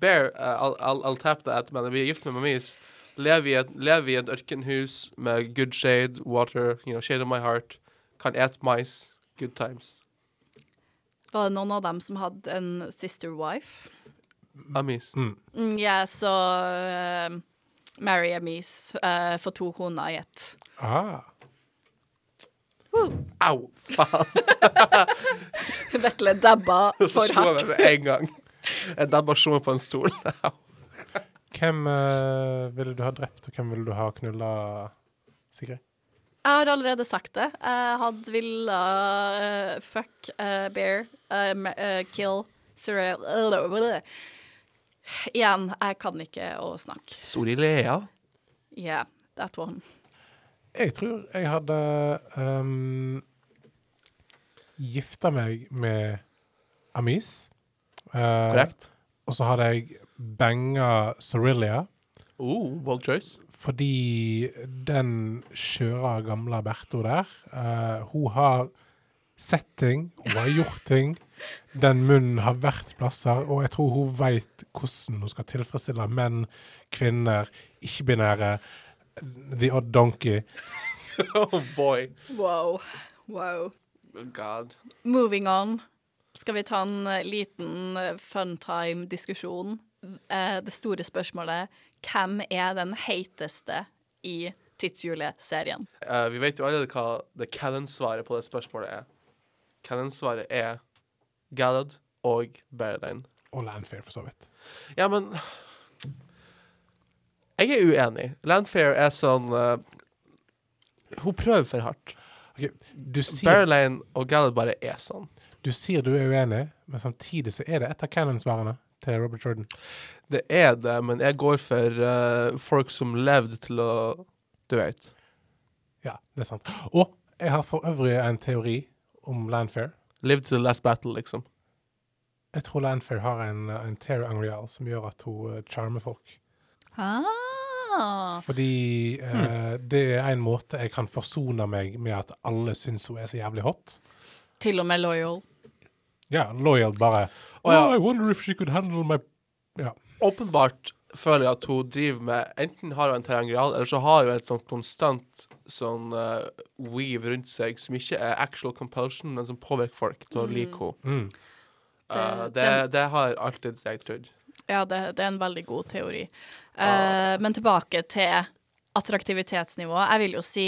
Bear, uh, I'll, I'll, I'll tap that men vi er gift med Mamis. Lever i, et, lever i et ørkenhus med good shade, water, you know, shade of my heart. Kan et mais. Good times. Var det noen av dem som hadde en sister wife? Amis. Mm. Mm, ja, så uh, Mary Amis uh, for to koner i ett. Ah. Au, faen! Vetle dabba for for slo meg med en gang. Jeg dabba slo meg på en stol. Hvem uh, ville du ha drept, og hvem ville du ha knulla, Sigrid? Jeg har allerede sagt det. Jeg hadde villa uh, fuck uh, bear, uh, uh, kill Cyril Igjen, jeg kan ikke å snakke. Sorilea. Yeah, that one. Jeg tror jeg hadde um, gifta meg med Amis. Eh, Korrekt. Og så hadde jeg banga Sorillia. Oh, bold choice. Fordi den skjøre, gamle Bertho der, uh, hun har sett ting, hun har gjort ting. Den munnen har vært plasser, og jeg tror hun veit hvordan hun skal tilfredsstille menn, kvinner, ikke-binære, the odd donkey. oh boy. Wow. Wow. Oh, God. Moving on. Skal vi ta en eh, liten eh, funtime-diskusjon? Eh, det store spørsmålet hvem er den heiteste i tidsjuleserien? Uh, vi vet jo allerede hva det canon-svaret på det spørsmålet er. Canon-svaret er Gallad og Berlin. Og Landfair, for så vidt. Ja, men Jeg er uenig. Landfair er sånn uh, Hun prøver for hardt. Okay, du, sier, Berlin og Gallad bare er sånn. Du sier du er uenig, men samtidig så er det et av canon-svarene til Robert Jordan. Det er det, men jeg går for uh, folk som levde til å Du vet. Ja, det er sant. Og jeg har for øvrig en teori om Landfair. Live to the last battle, liksom. Jeg tror Landfair har en, en Terry Angreal som gjør at hun eh, charmer folk. Ah. Fordi eh, det er en måte jeg kan forsone meg med at alle syns hun er så jævlig hot. Til og med loyal. Ja, loyal bare oh, ja. oh, I wonder if she could handle my Ja. Åpenbart føler jeg at hun driver med Enten har hun en terrangreal, eller så har hun et sånt konstant sånn uh, weave rundt seg som ikke er actual compulsion, men som påvirker folk til å like henne. Mm. Uh, Det- det, det har alltid jeg trodd. Ja, det, det er en veldig god teori. Uh, men tilbake til attraktivitetsnivå. Jeg vil jo si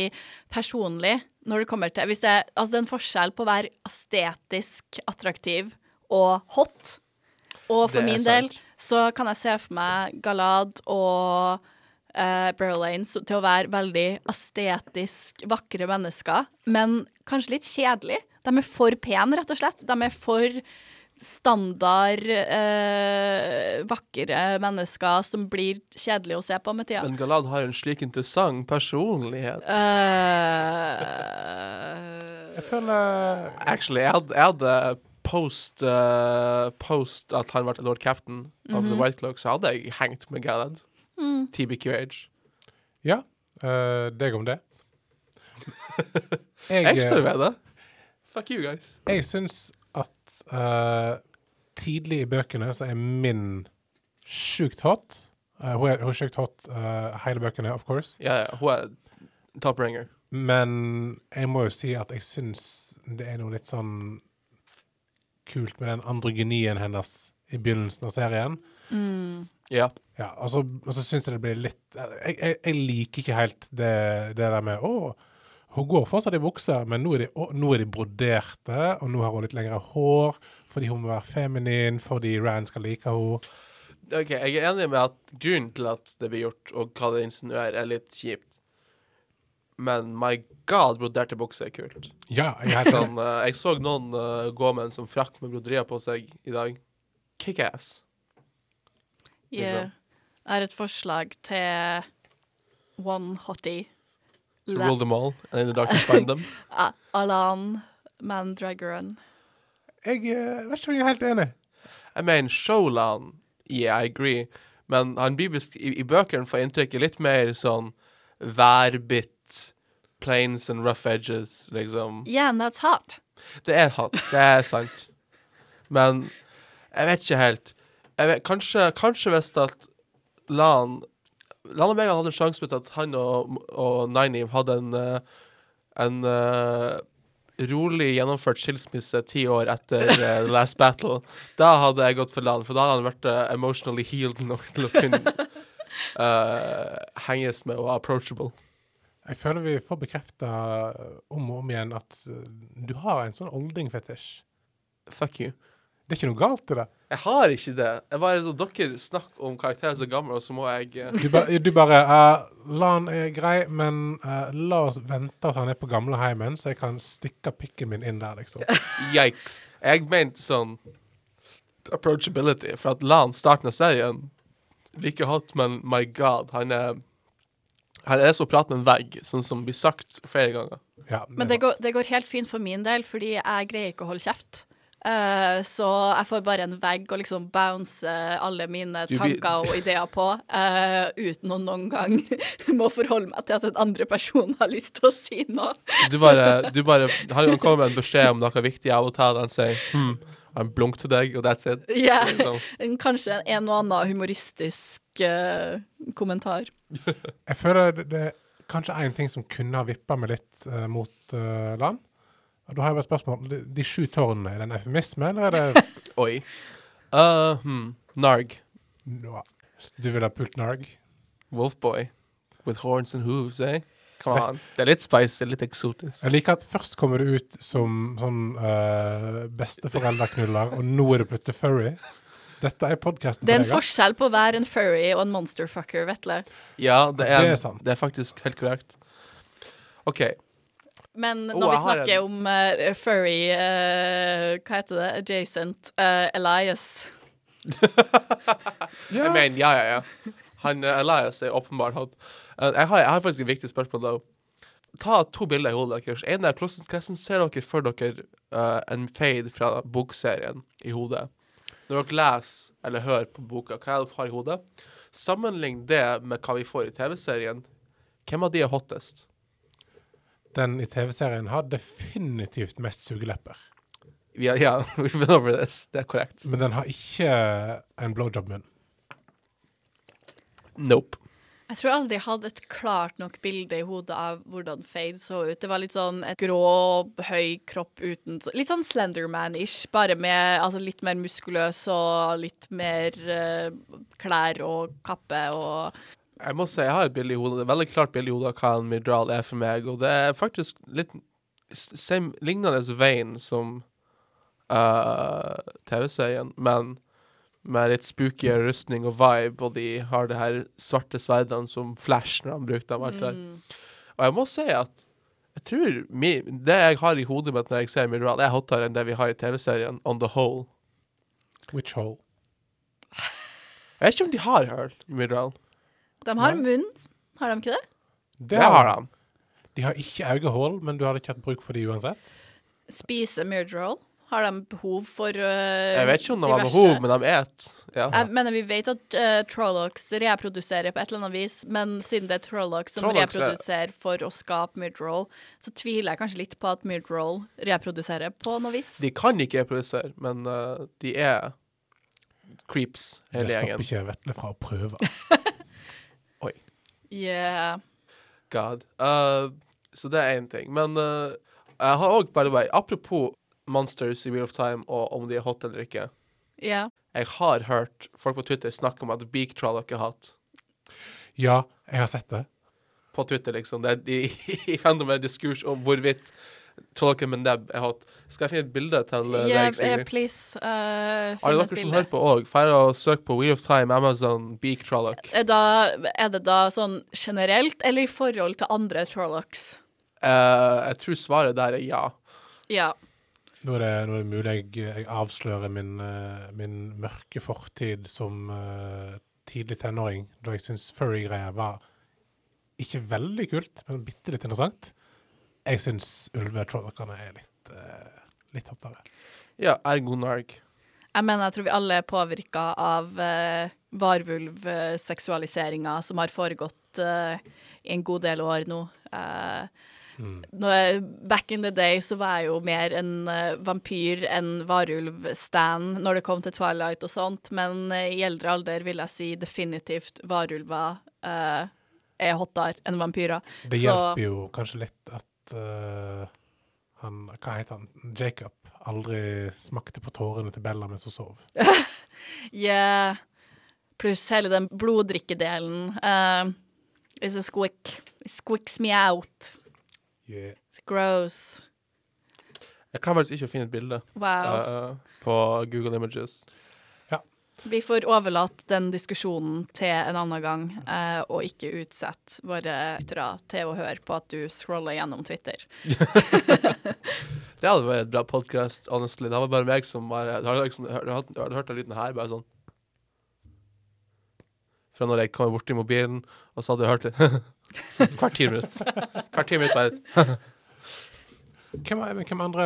personlig, når det kommer til hvis det, altså det er en forskjell på å være estetisk attraktiv og hot. Og for min sant. del så kan jeg se for meg Galad og uh, Berlane til å være veldig estetisk vakre mennesker, men kanskje litt kjedelig. De er for pene, rett og slett. De er for standard eh, vakre mennesker som blir kjedelige å se på med tida. Men Galad har en slik interessant personlighet. Uh, Jeg føler Actually, jeg hadde, jeg hadde post, uh, post at han ble Lord Captain of The White Cloak, så hadde jeg hengt med Galad. TBQH. Ja, Uh, deg om det. Jeg, Jeg står ved det. Fuck you, guys. Jeg syns eh, tidlig i bøkene så er Min sjukt hot. Uh, hun, er, hun er sjukt hot uh, hele bøkene, of course. Ja, yeah, hun er top ringer. Men jeg må jo si at jeg syns det er noe litt sånn kult med den androgynien hennes i begynnelsen av serien. Ja. Ja, og så, og så syns jeg det blir litt Jeg, jeg, jeg liker ikke helt det, det der med Å, hun går fortsatt i bukser, men nå er, de, nå er de broderte, og nå har hun litt lengre hår fordi hun må være feminin, fordi Rand skal like henne. OK, jeg er enig med at grunnen til at det blir gjort, og hva det insinuerer, er litt kjipt. Men my god, broderte bukser er kult. Ja, jeg er Sånn, uh, jeg så noen uh, gå med en sånn frakk med broderier på seg i dag. Kickass. Yeah. Jeg har et forslag til one hottie. So Le- rule them all, and in the darkness find them. Ah, Alan Mandragoran. Jeg eh, vet ikke om jeg er helt enig. Jeg mener, Sholan yeah, I agree. Men han blir besk i, i bøkene får jeg inntrykket litt mer sånn værbitt, planes and rough edges, liksom. Yeah, and that's hot. Det er hot, det er sant. Men jeg vet ikke helt. Jeg vet, kanskje, kanskje hvis at Lan Lan og Megan hadde en sjanse med at han og, og Nynaeve hadde en, eh, en uh, rolig gjennomført skilsmisse ti år etter uh, The Last Battle. Da hadde jeg gått for Lan, for da hadde han vært uh, emotionally healed nok til å kunne henges med og approachable. Jeg føler vi får bekrefta om og om igjen at du har en sånn olding-fetisj. Fuck you. Det er ikke noe galt i det. Jeg har ikke det. Jeg bare, så dere snakker om karakterer så gamle, og så må jeg uh... Du, ba, du bare La han er grei, men uh, la oss vente at han er på gamleheimen, så jeg kan stikke pikken min inn der, liksom. Yikes. Jeg mente sånn approachability, for at la han starten av serien like hot, men my god, han er han er som å prate med en vegg, sånn som blir sagt flere ganger. Ja, Men er det går, det går helt fint for min del, fordi jeg greier ikke å holde kjeft. Eh, så jeg får bare en vegg å liksom bounce alle mine tanker og ideer på, uh, uten å noen gang må forholde meg til at en andre person har lyst til å si noe. Du bare, du bare har jo kommet med en beskjed om noe viktig av og til, og han sier hm, en blunk til deg, og that's it. Ja, Liksom. en- Kanskje en og annen humoristisk uh, kommentar. Jeg føler det, det er kanskje én ting som kunne ha vippa meg litt eh, mot eh, land. Da har jeg bare et spørsmål. De, de sju tårnene, er det en eufemisme, eller er det Oi. Uh, hmm. Narg. No. Du vil ha pult narg? Wolfboy. With horns and hooves, eh? Come on. Det er litt spicy, litt eksotisk. Jeg liker at først kommer du ut som sånn uh, besteforeldreknuller, og nå er du plutselig furry. Dette er podkasten Det er en deg. forskjell på å være en furry og en monsterfucker, Vetle. Ja, det er, Det er sant. Det er faktisk helt korrekt. OK. Men når når vi snakker en. om uh, furry uh, Hva heter det? Adjacent uh, Elias. Ja. Jeg mener, ja, ja, ja. Han uh, Elias er åpenbart hot. Uh, jeg, har, jeg har faktisk et viktig spørsmål, da. Ta to bilder i hodet deres. En hvordan, kressen ser dere for dere uh, en fade fra bokserien i hodet? Når dere leser eller hører på boka, hva er det dere har i hodet? Sammenlign det med hva vi får i TV-serien. Hvem av de er hottest? Den i TV-serien har definitivt mest sugelepper. Ja, ja, we've been over this. Det er korrekt. Men den har ikke en blowjob-munn. Nope. Jeg tror aldri jeg hadde et klart nok bilde i hodet av hvordan Fade så ut. Det var litt sånn et grå, høy kropp uten Litt sånn Slenderman-ish, bare med altså, litt mer muskuløs og litt mer uh, klær og kappe og Jeg må si, jeg har et bilde i hodet, et veldig klart bilde i hodet av hva en Midral er for meg, og det er faktisk litt same, lignende veien som uh, TV-serien, men med litt spooky rustning og vibe, og de har det her svarte sverdene som Flash når han brukte dem. alt der. Og jeg må si at jeg tror mi, det jeg har i hodet mitt når jeg ser Midral, er hottere enn det vi har i TV-serien on the Hole. Which hole? Jeg vet ikke om de har hørt Midral. De har Nei. munn, har de ikke det? Det har de. De har ikke øyehull, men du hadde ikke hatt bruk for de uansett. Spise Myrdroll. Har de behov for uh, Jeg vet ikke om de har behov, men de et. Ja. Jeg mener, vi vet at uh, Trollocs reproduserer på et eller annet vis, men siden det er Trollocs som Trollocs er- reproduserer for å skape midroll, så tviler jeg kanskje litt på at midroll reproduserer på noe vis. De kan ikke reprodusere, men uh, de er creeps, Det stopper gjengen. ikke Vetle fra å prøve. Yeah. God. Uh, så det er én ting. Men uh, jeg har òg, by the way, apropos Monsters i Wheel of Time og om de er hot eller ikke. Yeah. Jeg har hørt folk på Twitter snakke om at Beak Trolloc er hot. Ja, jeg har sett det. På Twitter, liksom. Det er i, i fandom er diskurs om hvorvidt Trollocen med nebb er hot. Skal jeg finne et bilde til uh, Yeah, deg, Sigrid? Yeah, please. Uh, Alle finn et dere som hører på òg, drar og søke på Wheel of Time, Amazon, Beak Trolloc. Er, da, er det da sånn generelt, eller i forhold til andre Trollocs? Uh, jeg tror svaret der er ja. Ja. Nå er det, nå er det mulig jeg, jeg avslører min, eh, min mørke fortid som uh, tidlig tenåring, da jeg syns furry-greier var ikke veldig kult, men bitte litt interessant. Jeg syns ulvetrollokene er litt, uh, litt hottere. Ja, ergo narg. Jeg mener, jeg tror vi alle er påvirka av uh, varvulvseksualiseringa som har foregått uh, i en god del år nå. Uh, Mm. når jeg, back in the day så var jeg jo mer en eh, vampyr enn varulv-stan når det kom til Twilight og sånt, men eh, i eldre alder vil jeg si definitivt varulver eh, er hottere enn vampyrer. Det Så- hjelper jo kanskje litt at eh, han Hva heter han? Jacob aldri smakte på tårene til Bella mens hun sov. Yeah. Pluss hele den bloddrikkedelen. Uh, it's a squick. It squicks me out. Yeah. It's gross. Jeg klarer faktisk ikke å finne et bilde Wow. uh, på Google Images. Vi får overlate den diskusjonen til en annen gang, eh, og ikke utsette våre lyttere til å høre på at du scroller gjennom Twitter. Det hadde vært et bra podkast, honestly. Det var bare meg som var... Du liksom, du hadde hørt den lyden her, bare sånn Fra når jeg kom borti mobilen, og så hadde jeg hørt det sånn hvert ti minutter. Hvert ti minutter bare Hvem, hvem andre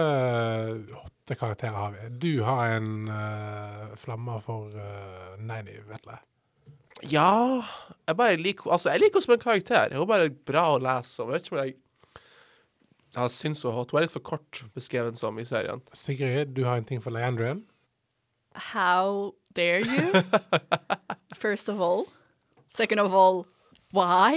hotte karakterer har vi? Du har en uh, flamme for uh, Nanny, Vetle. Ja Jeg bare liker Altså, jeg liker henne som en karakter. Hun er bare bra å lese. Jeg vet ikke om jeg jeg syns hun er hot. Hun er litt for kort beskrevet som i serien. Sigrid, du har en ting for Leandrian. How dare you? First of all. Second of all, why?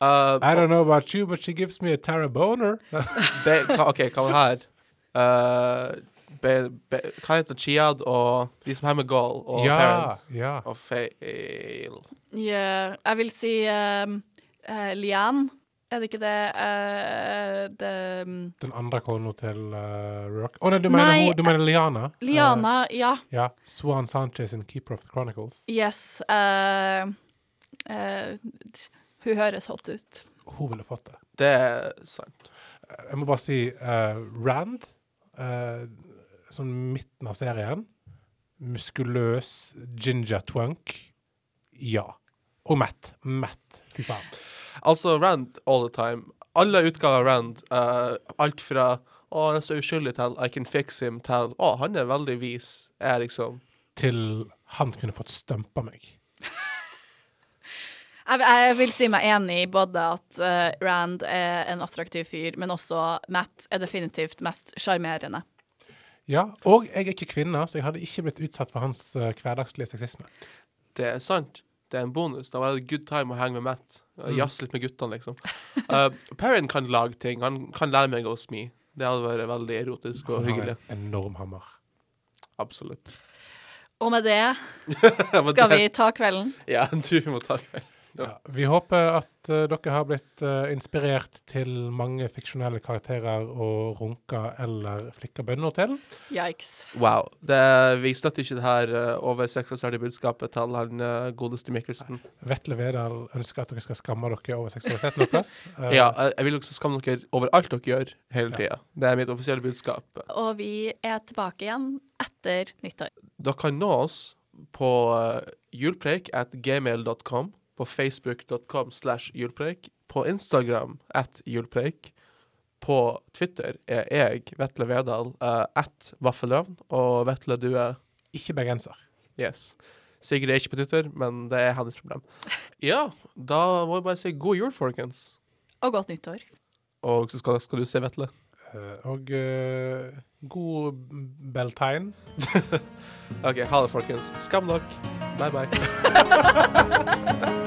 Uh, I don't know about you, but she gives me a Tara boner. hva, OK, hva var det her? Uh, be, be, hva heter Chiad og de som har med Goal og ja, Parent ja. Og Fail. Yeah, jeg vil si um, uh, Lian. Er det ikke det uh, det um, Den andre kona til uh, Rock. Å nei, du mener, Nei, hun, du mener Liana? Liana, ja. Eh, ja. Swan Sanchez in Keeper of the Chronicles. Yes. eh, eh, hun høres hot ut. Hun ville fått det. Det er sant. Jeg må bare si eh, Rand, eh, sånn midten av serien. Muskuløs ginger twunk. Ja. Og Matt. Matt. Fy faen. Altså, Rand all the time. Alle utgaver av Rand, eh, alt fra 'Å, han er så uskyldig' til 'I can fix him' til 'Å, han er veldig vis', er liksom Til han kunne fått stumpa meg. Jeg, jeg vil si meg enig i både at uh, Rand er en attraktiv fyr, men også Matt er definitivt mest sjarmerende. Ja, og jeg er ikke kvinne, så jeg hadde ikke blitt utsatt for hans uh, hverdagslige sexisme. Det er sant. Det er en bonus. Da var en good time å henge med Matt. Mm. Jazze litt med guttene, liksom. Uh, Perrin kan lage ting. Han kan lære meg å smi. Det hadde vært veldig erotisk og Han har hyggelig. en enorm hammer. Absolutt. Og med det skal vi ta kvelden. Ja, jeg tror vi må ta kveld. Ja, vi håper at uh, dere har blitt uh, inspirert til mange fiksjonelle karakterer å runke eller flikke bønner til. Yikes. Wow. Det, vi støtter ikke det her uh, over seksualiserte budskapet til han uh, godeste Mikkelsen. Vetle Vedal ønsker at dere skal skamme dere over seksualiteten deres. Eh, Ja, jeg, vil også skamme dere over alt dere gjør hele tida. Det er mitt offisielle budskap. Og vi er tilbake igjen etter nyttår. Dere kan nå oss på uh, julpreik at gmail.com, på facebook.com slash julpreik, på Instagram at julpreik, På Twitter er jeg, Vetle Vedal, uh, at Vaffelravn, og Vetle, du er Ikke bergenser. Yes. Sigrid er ikke på Twitter, men det er hennes problem. Ja, da må vi bare si god jul, folkens. Og godt nyttår. Og så skal, skal du si, Vetle. Eh, og uh, god beltegn. OK, ha det, folkens. Skam dere. Bye, bye.